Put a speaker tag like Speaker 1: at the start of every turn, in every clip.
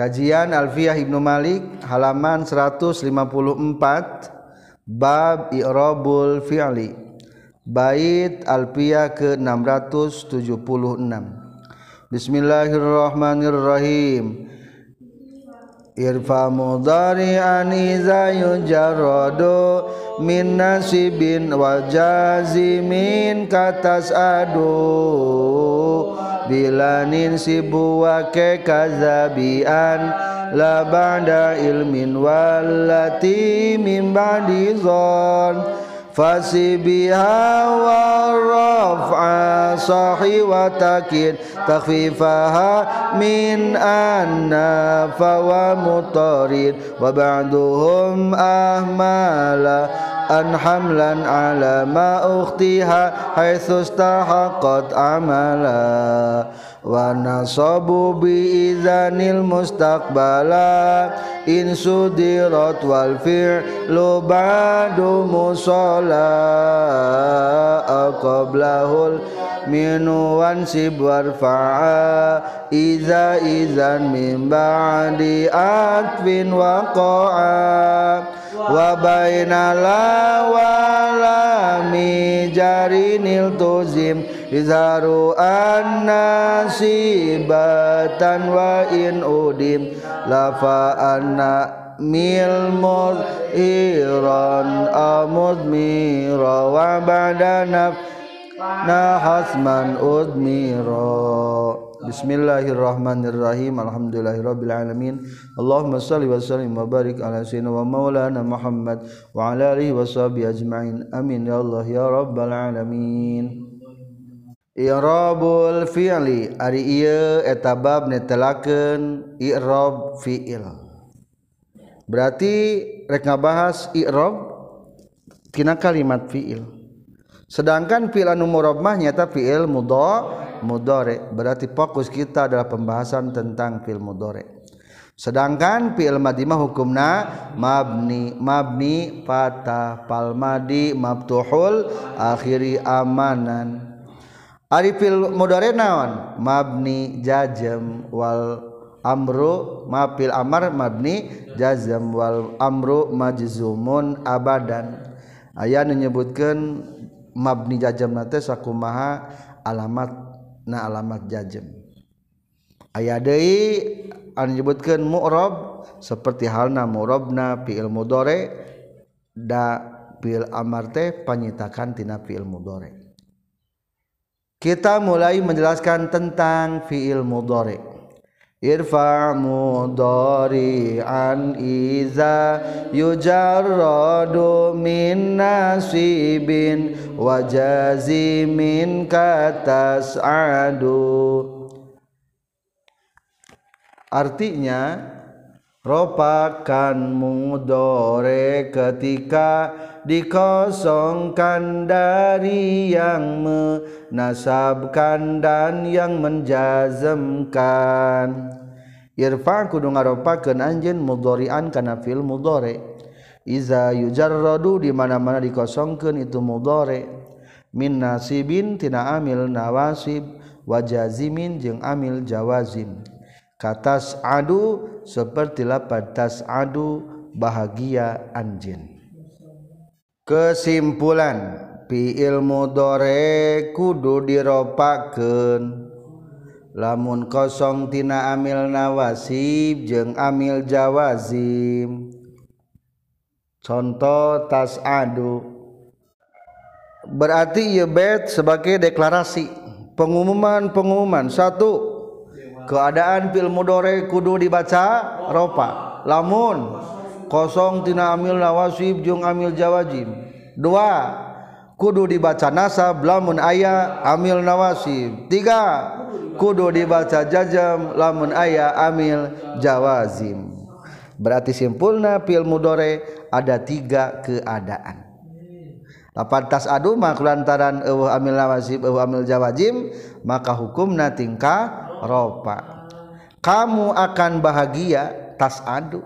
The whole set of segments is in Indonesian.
Speaker 1: Kajian Alfiyah Ibnu Malik halaman 154 bab i'rabul fi'li. Bait Alfiyah ke-676. Bismillahirrahmanirrahim. Irfa mudari'an iza yujarradu min nasibin wa jazimin katas adu bilanin sibu wa ke kazabian la ba'da ilmin wallati min ba'di zon. Fasibiha wa raf'a sahi wa takid takhfifaha min anna fa wa mutarid. Wa ba'duhum ahmala an hamlan ala ma ukhtiha haitsu istahaqat amala wa nasabu bi idzanil mustaqbala in sudirat wal fi'lu ba'du musalla qablahul minu wansib warfa'a iza izan min ba'di atfin waqa'a wa baina la walami jarinil tuzim izharu annasibatan wa in udim lafa anna mil mudhiran amudmira wa ba'da na hasman udmira Bismillahirrahmanirrahim. Alhamdulillahirabbil alamin. Allahumma shalli wa sallim wa barik ala sayyidina wa maulana Muhammad wa ala alihi washabihi ajmain. Amin ya Allah ya rabbal alamin. Irabul fi'li. Ari ieu eta bab netelakeun i'rab fi'il. Berarti rek ngabahas i'rab kina kalimat fi'il. Sedangkan fi'il anu murab mah nyata fi'il mudha. mudore berarti fokus kita adalah pembahasan tentang fil mudore. Sedangkan fil madimah hukumna mabni mabni fatah palmadi mabtuhul akhiri amanan. Ari fil mudore naon? Mabni jajem wal amru mafil amar mabni jazam wal amru majzumun abadan. Aya menyebutkan mabni jajam nate sakumaha alamat na alamat jajem. Aya deui anu nyebutkeun mu'rab seperti halna mu'rabna fi'il mudhari da fi'il amar teh panyitakan tina fi'il mudhari. Kita mulai menjelaskan tentang fi'il mudhari. Irfa mudhari'an iza yujarradu min nasibin wa jazimin katas'adu artinya ropakan mudore ketika dikosongkan dari yang menasabkan dan yang menjazmkan. Irfa kudu ngaropakeun anjeun mudhari'an kana fil mudhari. Iza yujarradu di mana-mana dikosongkeun itu mudhari. Min nasibin tina amil nawasib wa jazimin jeung amil jawazim. Katas adu seperti lapad tas adu bahagia anjin kesimpulan fiil mudhari kudu diropakeun. Lamun kosong tina amil nawasib jeung amil jawazim. Contoh tas adu. Berarti yebet sebagai deklarasi. Pengumuman-pengumuman. Satu keadaan fil mudhari kudu dibaca ropa. Lamun kosong tina amil nawasib jeung amil jawazim dua kudu dibaca nasab lamun aya amil nawasib. Tiga kudu dibaca jajam lamun aya amil jawazim. Berarti simpulna fil mudore ada tiga keadaan. Lapan tas adu mah lantaran eueuh amil nawasib eueuh amil jawazim maka hukumna tingkah ropa. Kamu akan bahagia tas adu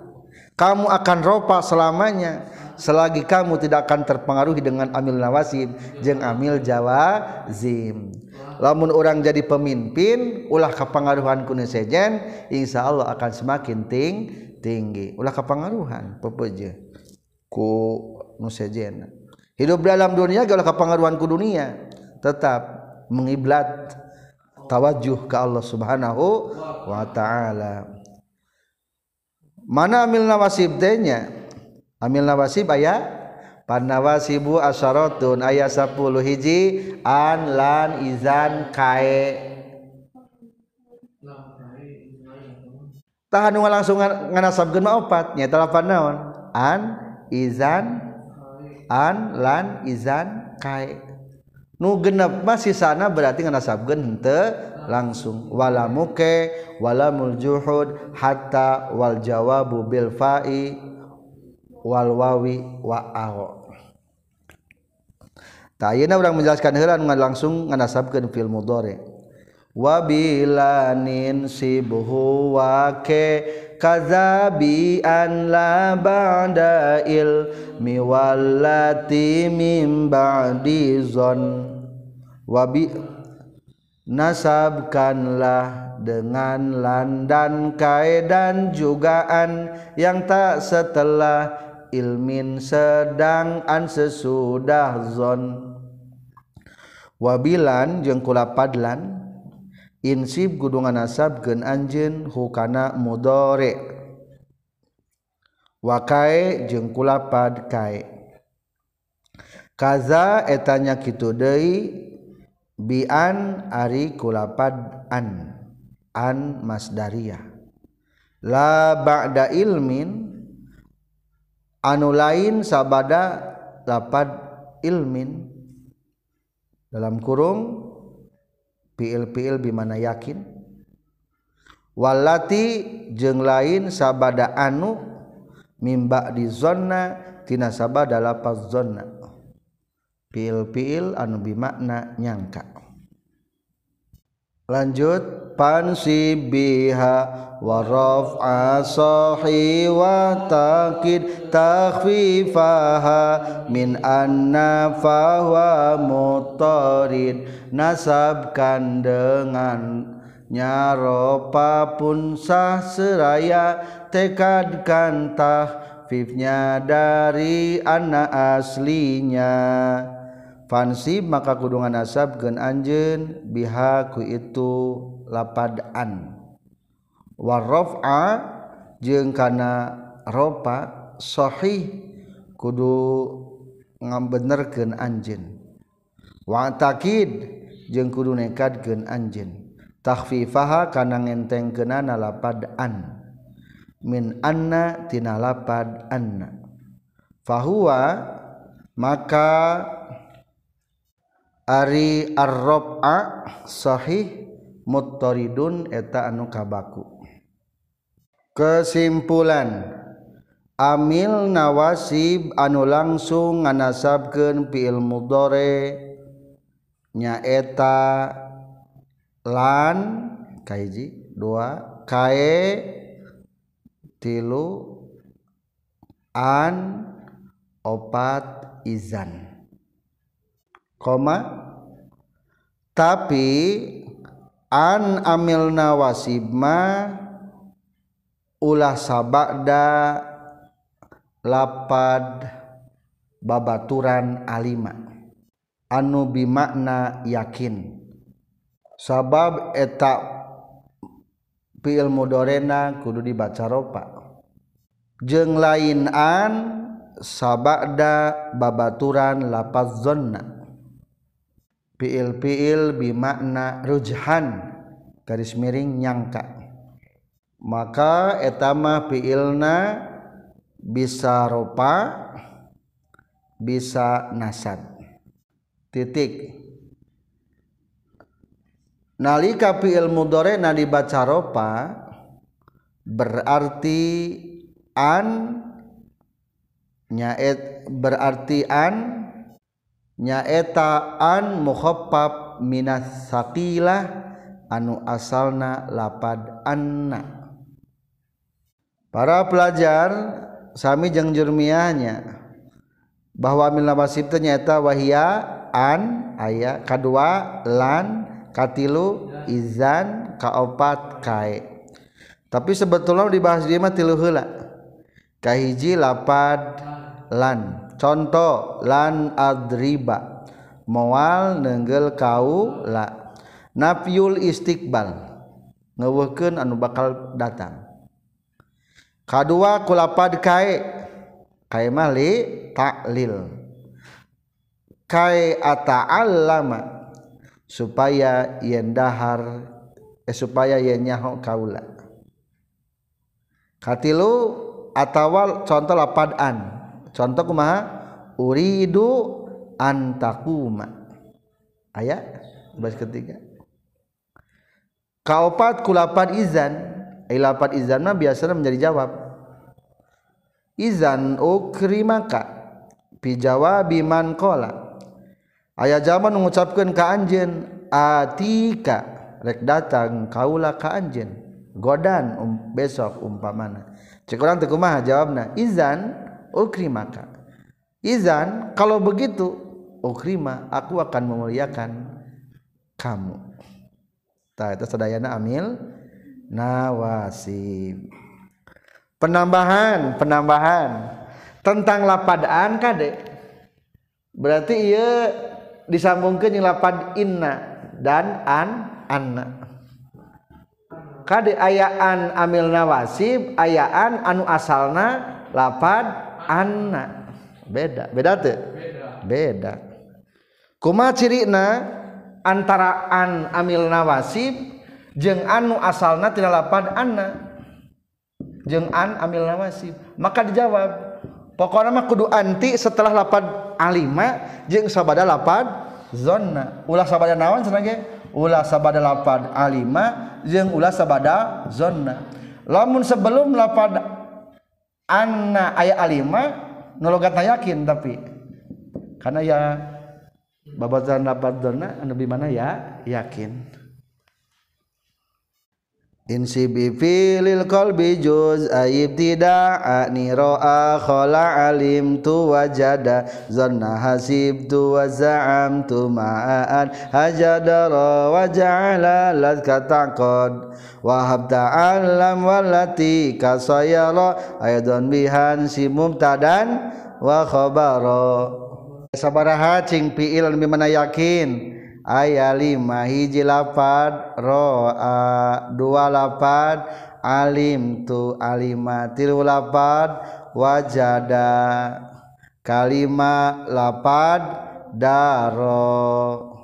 Speaker 1: kamu akan ropa selamanya. Selagi kamu tidak akan terpengaruhi dengan amil nawasib jeung amil jawa zim lamun orang jadi pemimpin ulah kepengaruhan kuno sejen insya Allah akan semakin ting tinggi. Ulah kepengaruhan pepeje ku nusejen hidup dalam dunia ulah kepengaruhan ku dunia. Tetap mengiblat tawajuh ke Allah subhanahu wa ta'ala mana amil nawasib tehnya? Amil nawasib ayah panawasibu asyaratun ayat 10 hiji an lan izan kae. Tahan nu langsung nganasabkeun mah opat nya lapan naon? An izan an lan izan kae. Nu genep mah sisana berarti nganasabkeun henteu langsung. Wala muke wala muljuhud hatta wal jawabu bil fa'i walwawi wa Tayina orang menjelaskan heran ngan langsung nganasabkeun fil mudhari. Wa bilanin sibuhu wa ke kadzabi an la ba'da mi wallati min ba'di zon wabi nasabkanlah dengan landan kaedan jugaan yang tak setelah ilmin sedang an sesudah zon. Wabilan jeung kulapadlan insib gudungan nasab gen anjeun hukana mudore. Wakae jeung kulapad kae. Kaza etanya kitu deui bian ari kulapad an an masdariyah la ba'da ilmin anu lain sabada lapad ilmin. Dalam kurung piil-piil bimana yakin? Walati jeng lain sabada anu mimba di zona tina sabada lapad zona fiil-fiil anu bimakna nyangka. Lanjut pansi biha wa raf'a sahi wa taqid takhfifaha min anna fahuwa mutarid. Nasabkan dengan nyaropa pun sah seraya tekadkan tahfifnya dari anak aslinya fansib maka kudungan asab gen anjen bihaku itu lapadaan warraf'a jeung kana ropa sahih kudu ngambenerkeun anjeun. Wa takid jeung kudu nekadkeun anjeun. Takhfifaha kana ngentengkeunana lapadaan min anna tina lapad anna fahuwa maka Ari arroba Shahih mutoridun eta anu kabaku. Kesimpulan amil nawasib anu langsung nganasabkeun fiil mudhari nyaeta lan kaiji dua kae tilu an opat izan. koma? Tapi an amilna wasibma ulah sabada lapad babaturan alima. Anu bimakna yakin. Sabab eta fiil mudorena kudu dibaca ropa. Jeng lain an sabada babaturan lapad zonna. fiil-fiil bimakna rujhan garis miring nyangka. Maka etama fiilna bisa ropa bisa nasab. Titik. Nalika fiil mudore na dibaca ropa berarti an nyaet berarti an nyaetaan mukhopap minas Sakilah anu asalna lapad anna. Para pelajar sami jeng jurmiahnya bahwa mil nawasib ternyata wahia an aya kadua lan katilu izan kaopat kae. Tapi sebetulnya dibahas dia mah tilu heula? Kahiji lapad lan. contoh lan adriba. Moal nenggel kau la. Nafyul istiqbal. Ngewehkeun anu bakal datang. Kadua kulapad kae. Kae mah li taklil kae ata'allama. Supaya yen dahar eh, supaya yen nyaho kaula katilu atawal contoh lapadan contoh kumaha? Uridu antakuma ayat bahas ketiga. Kaopat kulapad izan. Ay lapad izan mah biasanya menjadi jawab. Izan ukrimaka pi jawabi man qala. Aya zaman mengucapkan ka anjeun atika. Rek datang kaula ka anjeun. Godan um, besok umpamana. Cek orang teu kumaha jawabna? Izan ukrimaka. Izan kalau begitu ukrima aku akan memuliakan kamu. Tah eta sadayana amil nawasib penambahan penambahan. Tentang lapadaan kade berarti ia disambungkan yang lapad inna dan an anna. Ayaan amil nawasib ayaan anu asalna lapad anak beda. Beda tuh beda. Kuma cirina antara an amil nawasib jeng anu asalna tina lapan anak jeng an amil nawasib. Maka dijawab pokoknya mah kudu anti setelah lapan alima jeng sabada lapan zona ulah sabada nawan senangnya ulah sabada lapan alima jeng ulah sabada zona lamun sebelum lapan anna aya alima nologat yakin tapi. Karena ya babazan labadona anu bi mana ya yakin. Insibi filil qalbi juz aib tidak niroa khala alim tu wajada. Zanna hasib tu wazam tu ma'an hajadara waja'ala lat kataqad wahab ta'alam walati kasayara ayadun bihan si mumtadan wa khabara. Sabaraha cing fi'il mimana yakin? aya lima hiji lapad roa dua lapad alim tu alima tilu lapad wajada kalima lapad daro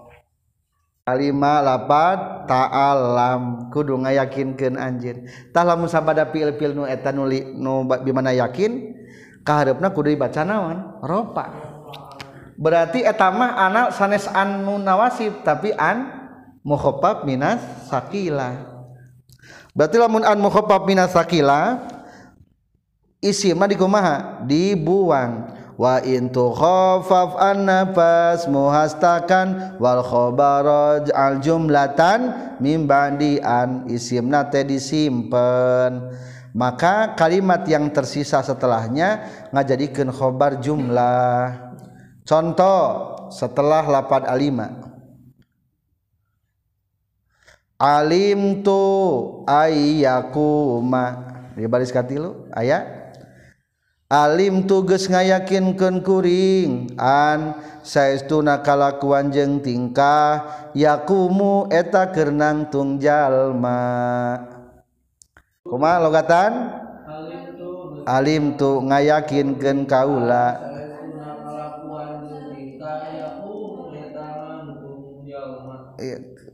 Speaker 1: kalima lapad ta'alam. Kudu ngayakinkeun anjeun. Tah lamun sabada pil pil nu eta nu, nu bimana yakin kaharepna kudu dibaca naon? Ropa. Berarti etama anak sanes anu nawasib tapi an mukhafaf minas sakila. Berarti lamun an mukhafaf minas sakila isimna dikumaha dibuang. Wa in tukhafaf an nafas muhastakan wal khabaraj al jumlatan mim ba'di an isimna teh disimpen. Maka kalimat yang tersisa setelahnya ngajadikeun khobar jumlah contoh setelah lapad alima alim tu ayyakuma. Di baris katilu ayat alim tu geus ngayakinkeun kuring. An saestuna kalakuan jeung tingkah? Yakumu eta keur nangtung jalma. Kumaha logatan? Alim tu ngayakinkeun kaula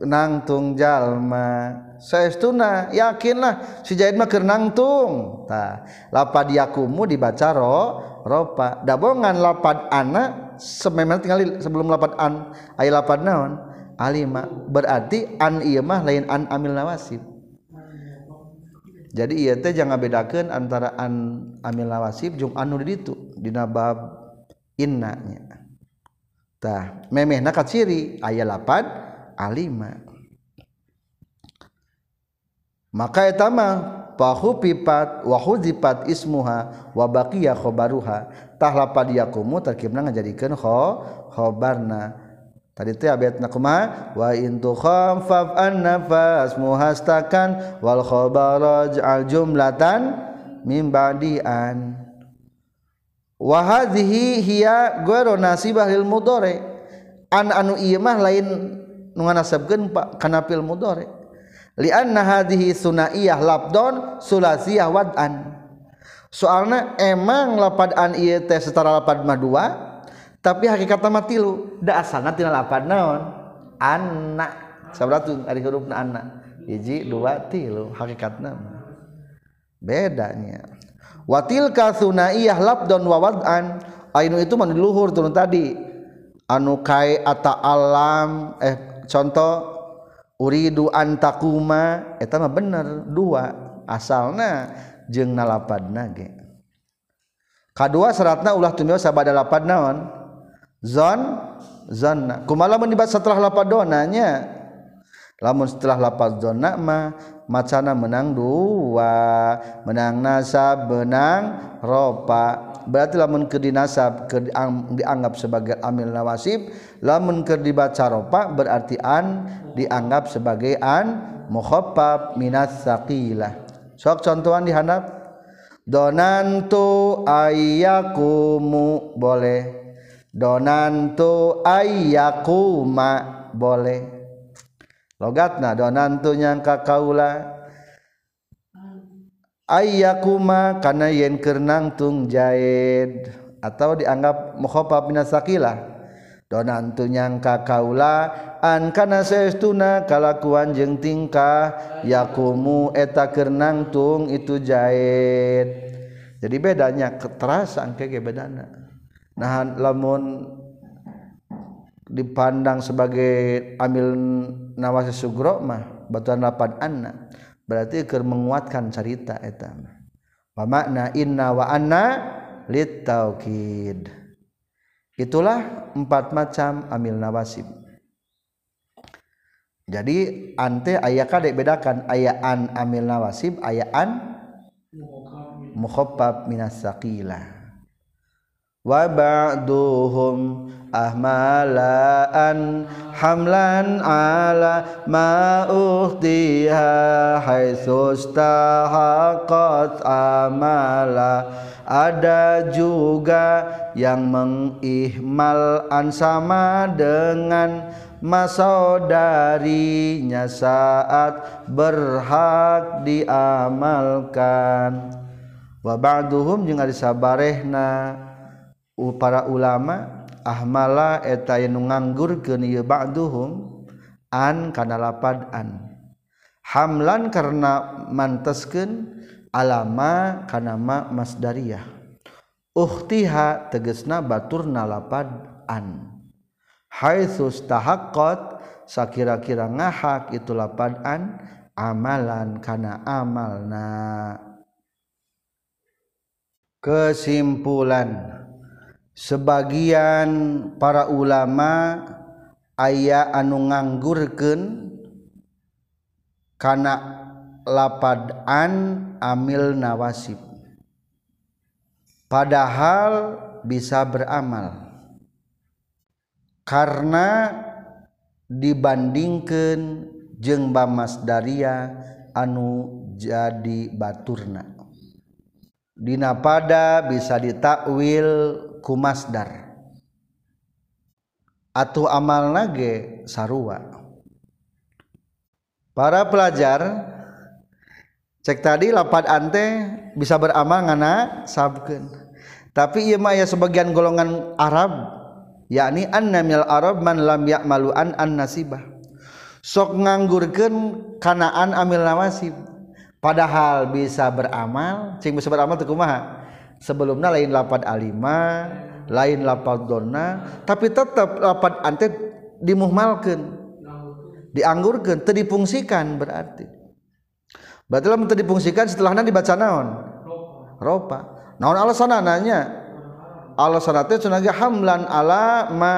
Speaker 1: nangtung jalma. Saestuna yakinlah si jahit mah keur nangtung. Tah lapad yakumu dibaca ro ropa. Dabongan lapad ana sememang tinggal sebelum lapad an aya lapad naon? Alima. Berarti an ieu mah lain an amil nawasib. Jadi ieu teh jangan bedakeun antara an amil nawasib jeung anu di ditu dina bab inna nya tah memehna ka ciri. Aya lapad alima. Maka etama pahupipat wahuzipat ismuha wabakia khobaruha. Tahla padiyakumu terkibna ngajadikeun kho khobarna. Tadi teh abetna kumaha? Wa in kham faf an nafas muhastakan wal khobaraj al jumlatan min ba'dian. Wa hadhihi hiya ghairu nasibah lil mudhari. An anu imah lain nasabkeun kana fil mudhari li anna hadhihi sunaiyah labdon sulasiyah wad'an. Soalna emang lapad an ieu teh setara lapad mah dua tapi hakikat mah tilu. Da asalna tina lapad naon? Anna. Sabaratung ari hurufna anna. Hiji dua tilu. Hakikatna bedanya. Watilka sunaiyah labdon wa wad'an. Ainu itu mah luhur turun tadi. Anu kai ata alam eh contoh uridu antakuma eta mah bener dua. Asalna jeung nalapad nage kadua seratna ulah tumios sabada lapad naon? Zon? Zanna kumaha lamun dibat setelah lapad donanya lamun setelah lapad zonna mah macana menang dua. Menang nasab menang ropa berarti lamun ke dinasab ke dianggap sebagai amil nawasib lamun ke dibaca ropa berarti an dianggap sebagai an mukhaffaf minas saqilah. Sok contohan dihandap donantu ayyakumu boleh. Donantu ayyakuma boleh. Logatna donantu nyangka kaula ayakuma kana yen keur nangtung jaid atau dianggap mukhafaf min sakilah donan nyangka kaula an kana saestuna kalakuan jeung tingkah yakumu eta keur nangtung itu jaid jadi bedanya keterasan angke ge bedana. Nah lamun dipandang sebagai amil nawasi sugro mah batuan lapan anak berarti keur menguatkan cerita eta. Wa makna inna wa anna litaukid itulah empat macam amil nawasib. Jadi ante ayah kadek bedakan ayaan amil nawasib ayaan mukhobbab minas saqilah. Wa ba'duhum ahmalaan hamlan ala ma uhtiha haitsu stahaqat amala. Ada juga yang mengihmalan sama dengan masaudarinya saat berhak diamalkan. Wa ba'duhum jeung ari sabarehna para ulama ahmala eta nu nganggur ke ieu ba'duhum an kana lapad an. Hamlan karena manteskeun alama kana ma masdariyah. Ukhtiha tegesna baturna lapad an. Haitsu tahaqqat sakira-kira ngahak itu lapad an amalan kana amalna. Kesimpulan. sebagian para ulama aya anu nganggurken karena lapadaan amil nawasib. Padahal bisa beramal. Karena dibandingkan jeng bamas daria anu jadi baturna. Dina pada bisa ditakwil kumasdar atau amal nage sarua. Para pelajar cek tadi lapat ante bisa beramal ngana sabkeun. Tapi ieu mah ya sebagian golongan Arab yakni anna mil Arab man lam ya'malu an an nasibah. Sok nganggurkeun kanaan amil nawasib. Padahal bisa beramal cing bisa beramal teu kumaha sebelumnya lain lapad alima lain lapad dona tapi tetap lapad ante dimuhmalkan dianggurkan teu dipungsikan berarti. Berarti lamun teu dipungsikan setelahnya dibaca naon? Ropa. Naon alasan nanya alasan teh cenah hamlan ala ma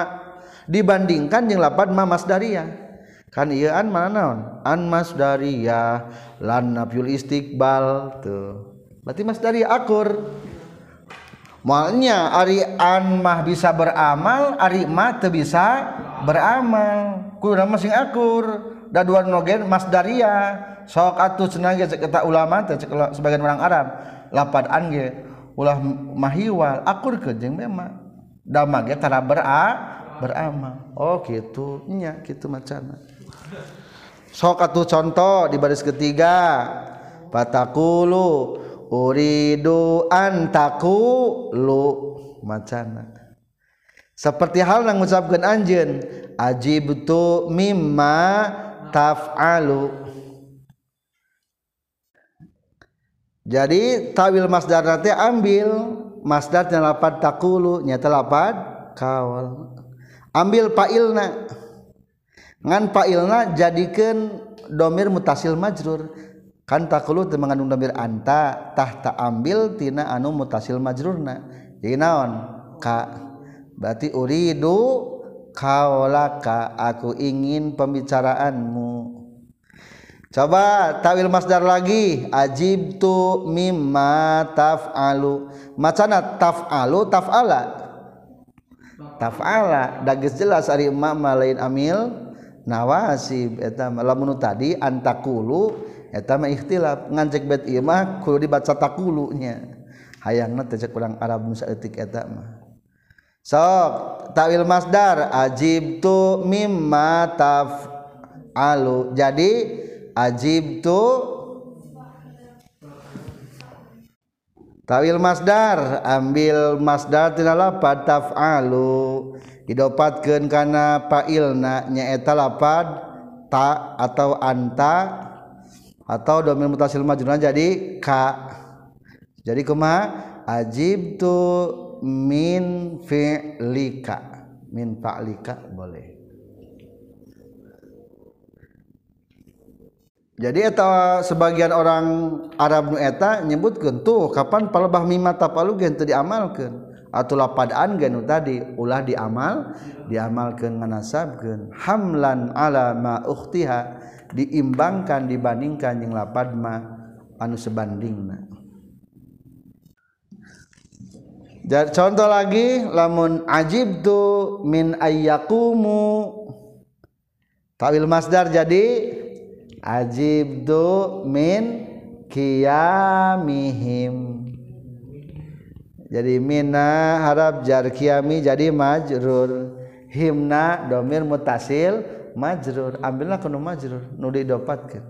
Speaker 1: dibandingkan jeung lapad ma masdariyah. Kan iaan mana naon? An mas dari ya lan nafyul istiqbal tuh berarti mas dari akur malnya Ari an mah bisa beramal Ari mah teu bisa beramal. Kudu masing akur. Da dua nogen masdaria sok atuh cenah ge eta ulama teh sebagian orang Arab. Lapan an ge ulah mahiwal akur ke jeung memang damage tara bera beramal. Oh gitu. Nya gitu macana. Sok atuh contoh di baris ketiga. Patakulu uridu antaku lu. Macana seperti hal yang mengucapkan anjen ajib tu mimma taf'alu. Jadi tawil masdar nanti ambil. Masdar lapat takulu nyata lapat kawal ambil fa'ilna. Ngan fa'ilna jadikan domir mutasil majrur kan takulu teu mengandung domir anta tah tak ambil tina anu mutasil majrurna. Jadi naon? Ka berarti uridu kaulaka aku ingin pembicaraanmu. Coba tawil masdar lagi. Ajib tu mimma taf'alu. Macana taf'alu taf'ala? Taf'ala. Dagis jelas ari emak lain amil nawasib. Eta lamun tadi antakulu etama ikhtilaf ngancek bait imah kudu dibaca takulunya. Hayangna teh cek urang arab nu saeutik eta mah. Sok tawil masdar ajib tu mimma taf alu. Jadi ajib tu tawil masdar ambil masdar tina lapad taf'alu didopatkeun kana fa'ilna nyaeta lapad ta atau anta atau domir mutasil majrurna jadi ka jadi kuma ajib tu min fi'lika. Min fa'lika boleh. Jadi eta sebagian orang Arab nu eta nyebutkeun tuh kapan palebah mimma tapalu gen teu diamalkeun. Atau lapadaan gen tadi ulah diamal diamalkeun nganasabkeun. Hamlan ala ma ukhtiha diimbangkan dibandingkan yang lapadma anu sebandingna contoh lagi lamun ajib tu min ayyakumu. Tawil masdar jadi ajib tu min kiyamihim jadi mina harap jar kiami jadi majrur. Himna domir mutasil majrur ambillah kana majrur nu didapatkeun.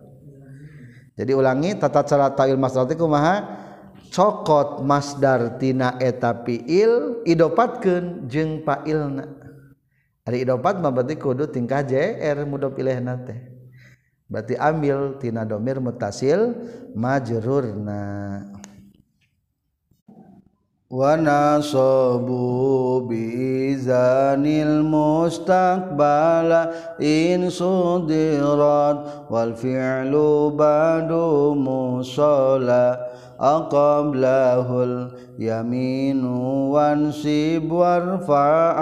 Speaker 1: Jadi ulangi tata cara ta'il masdar kumaha? Cokot masdar tina eta fiil idopatkeun jeung fa'ilna. Ari idopat mah berarti kudu tingkah jr mudhof ilaihna teh. Berarti ambil tina domir mutasil majrurna. ونصبوا بإذان المستقبل. إن صدرت والفعل بعد مصلى أقبله اليمين وانسب وارفع.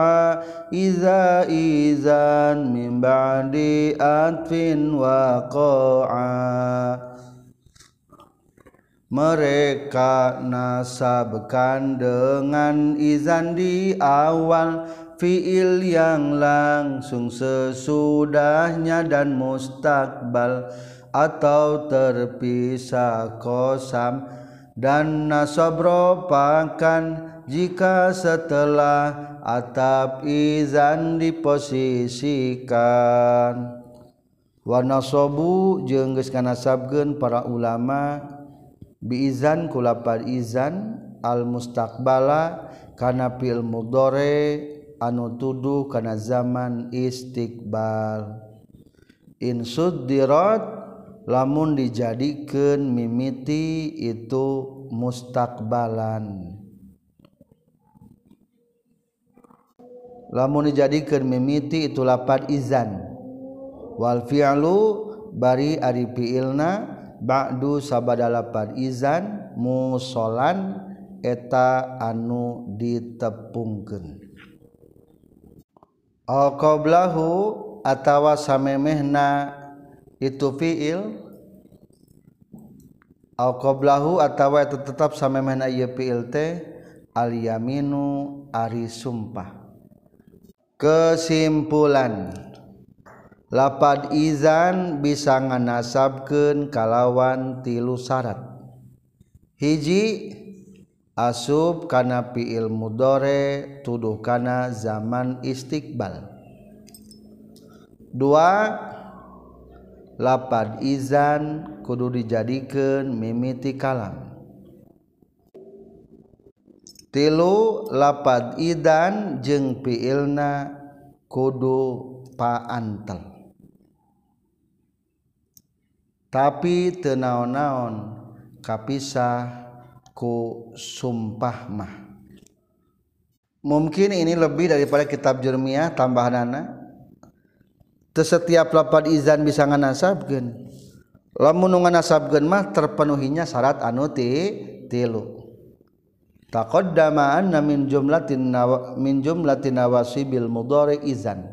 Speaker 1: إذا إذا من بعد أتف وقعا mereka nasabkan dengan izan di awal fiil yang langsung sesudahnya dan mustakbal atau terpisah kosam. Dan nasobropakan jika setelah atap izan diposisikan. Warna sobu jengges nasabgen para ulama biizan kulapar izan al mustaqbala kana fil mudore anu tuduh kana zaman istiqbal. In suddirat lamun dijadikeun mimiti itu mustaqbalan. Lamun dijadikeun mimiti itu lapat izan. Wal fi'lu bari ari fi'ilna Ba'du sabadalapan. Izan musolan eta anu ditepungkeun. Qoblahu atawa samemehna itu fiil. Au atawa itu tetap samemehna ieu fiil teh al yaminu ari sumpah. Kesimpulan. lapad izan bisa nganasabkeun kalawan tilu syarat. Hiji asub kana fi'il mudore tuduh kana zaman istiqbal. Dua lapad izan kudu dijadikan mimiti kalam. Tilu lapad idan jeng piilna kudu paantel. Tapi tenaon-naon kapisah ku sumpah mah. Mungkin ini lebih daripada kitab jermiah tambahan anak setiap lapad izan bisa nganasabkeun. Lamun nu nganasabkeun mah terpenuhinya syarat anu ti tilu. Taqaddama anna min jumlatin nawa, min jumlatin nawasibil mudhari izan.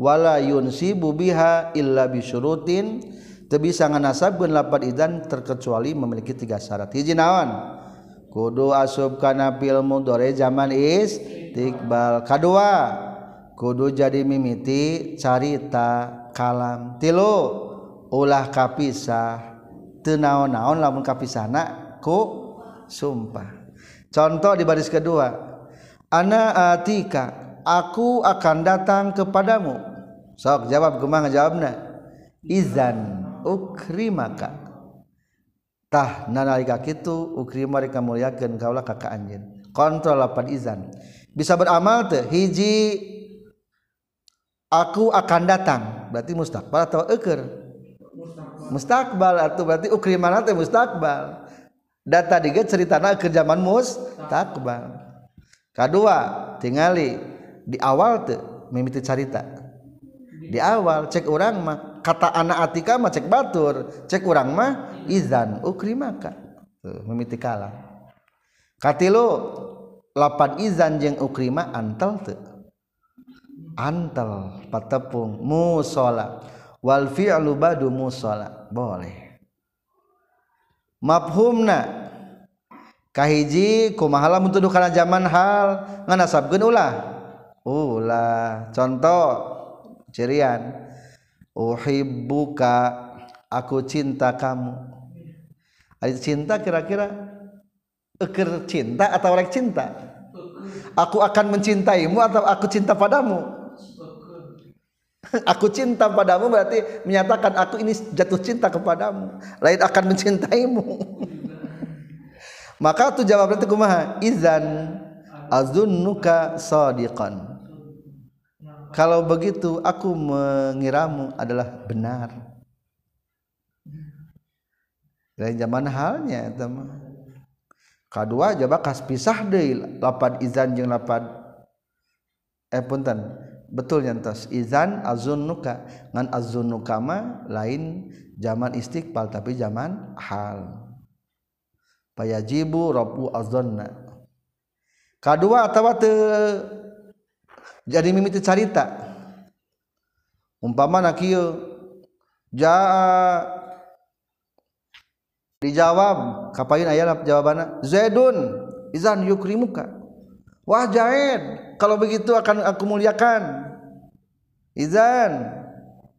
Speaker 1: Wala yunsibu biha illa bi syurutin teu bisa nganasabkeun lapad izan terkecuali memiliki tiga syarat. Hiji naon? Kudu asub kana fil mudhari zaman istiqbal kadua. Kudu jadi mimiti carita kalam tilu. Ulah kapisah. Teu naon-naon lamun kapisahna? Ku sumpah. Contoh di baris kedua. Ana atika aku akan datang kepadamu. Sok jawab kumaha jawabna izan ukrimaka. Tah nalika kitu ukrima rek mulyakeun kaulah ka anjeun kontrol lapan izan. Bisa beramal teh hiji aku akan datang. Berarti mustakbal atau eker mustakbal atau berarti ukrima teh mustakbal data diga ceritana zaman mustakbal kedua tingali di awal teh mimiti cerita di awal cek orang mah kata anak atika mah cek batur cek orang mah izan ukri maka mimiti kalam katilu lapan izan jeng ukrima antal tuh antal patepung musola. Wal fi'lu badu musola. Boleh. Mafhumna kahiji kumahala mutuduh kana zaman hal nganasabkeun ulah. Ulah contoh cirian uhibbuka aku cinta kamu. Ada cinta kira-kira? Eker cinta atau orang cinta? Aku akan mencintaimu atau aku cinta padamu? Aku cinta padamu berarti menyatakan aku ini jatuh cinta kepadamu. Lain akan mencintaimu. Maka tu jawab itu kumaha? Izan azunnuka sadiqan kalau begitu aku mengiramu adalah benar. Lain zaman halnya teman. Kedua coba kas pisah deh. Lapad izan jeung lapad. Eh punten. Betul nyantos izan azunnuka ngan azunnuka mah lain zaman istiqbal tapi zaman hal. Payajibu rabu azanna. Kedua atau jadi mimiti carita. Umpama nak kieu jaa dijawab kapain ayat jawabannya Zaidun izan yukrimuka. Wah Zaid kalau begitu akan aku muliakan. Izan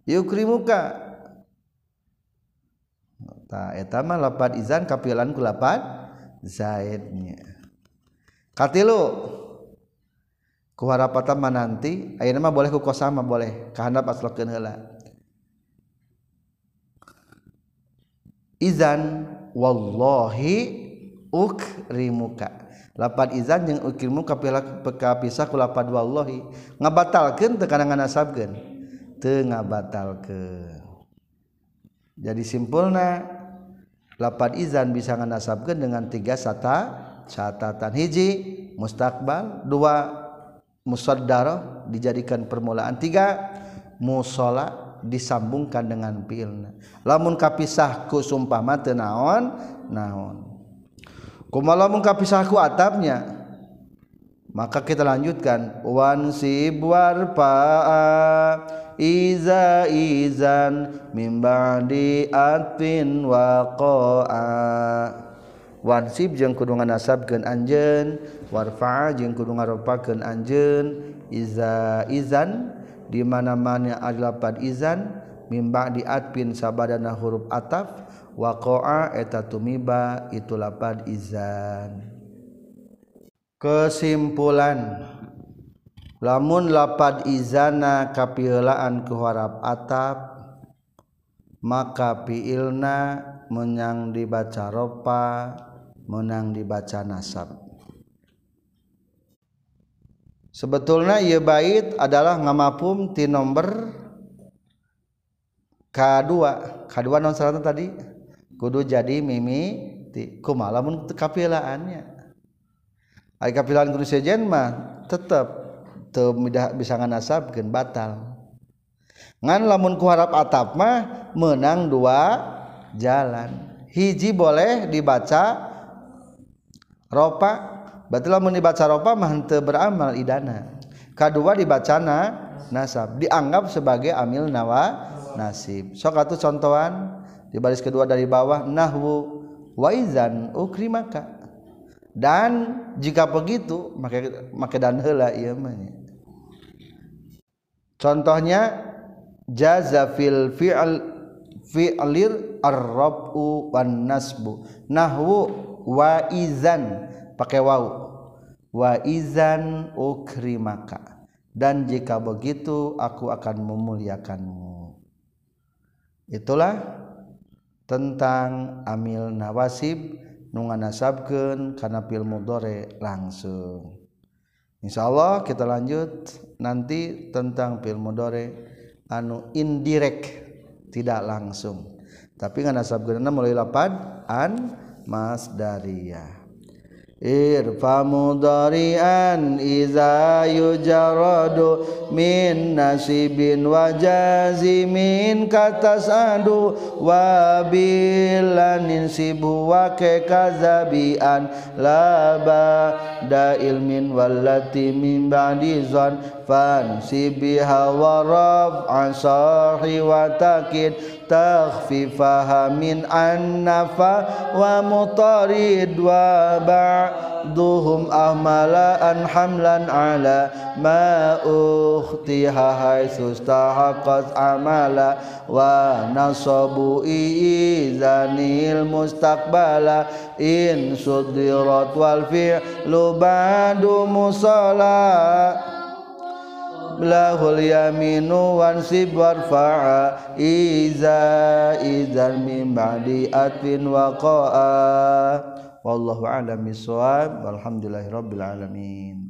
Speaker 1: yukrimuka. Ta eta mah lapad izan kapilan ku lapad Zaidnya. Katilu kuharapatan mah nanti ayeuna mah boleh ku kosama boleh kahandap aslokeun heula. Izan wallahi ukrimuka. Lapan izan yang ukrimu kapila pekapisah ku lapan wallahi. Ngabatalkeun teu kana nganasabkeun? Teu ngabatalkeun. Jadi simpulna lapan izan bisa nganasabkeun dengan tiga sata catatan. Hiji mustakbal dua musaddara dijadikan permulaan tiga musola disambungkan dengan pilna lamun kapisahku sumpah mate naon? Naon. Kumaha lamun kapisahku atapnya? Maka kita lanjutkan. Wan sib warfa iza izan mimba diatpin waqa'a wansib jeung kudu nganasabkeun anjeun. Warfa jeung kudu ngaropakeun anjeun. Iza izan di mana-mana adalah pad izan. Mimba diatpin sabadana huruf ataf. Waqa'a eta tumiba itu lapad izan. Kesimpulan. Lamun lapad izana kapilaan ke harap atap maka piilna menyang dibaca ropa menang dibaca nasab. Sebetulnya ia bait adalah ngamapum ti nomor K2 K2 non salah tadi? Kudu jadi mimi ti kumaha? Lamun kapilaannya. Ai kapilaan kudu sejen mah tetap bisa nganasabkeun batal. Ngan lamun ku harap atap mah menang dua jalan. Hiji boleh dibaca ropa berarti lamun dibaca ropa mah beramal idana. Kedua dibacana nasab. Dianggap sebagai amil nawa nasib. Sok atuh contohan? Di baris kedua dari bawah nahwu waizan ukrimaka. Dan jika begitu maka maka dan heula ieu mah contohnya jaza fil fi'l fi'lir ar-rabu wan nasbu. Nahwu waizan. Pakai wau. Waizan ukrimaka. Dan jika begitu aku akan memuliakanmu. Itulah tentang amil nawasib nungan nasabkeun kana fil mudhari langsung. Insyaallah kita lanjut nanti tentang fil mudhari anu indirect tidak langsung. Tapi ngan nasabkeunna mulai lapad an masdariyah irfa mudari'an iza yujaradu min nasibin wa jazimin katasadu wa bilanin sibu wa ke kazabian laba da ilmin wallati min ba'di zon fan sibiha wa rab sahi wa تخفيفها من النفا ومطارد وبعضهم أهملا أن حملا على ما أختها حيث استحقت عملا ونصب. إيزان المستقبل إن صدرت والفعل بعد مصلى lahul yaminu wansib warfa'a iza idzan min ba'di atwin waqa'a wallahu a'lam bissawab walhamdulillahi rabbil alamin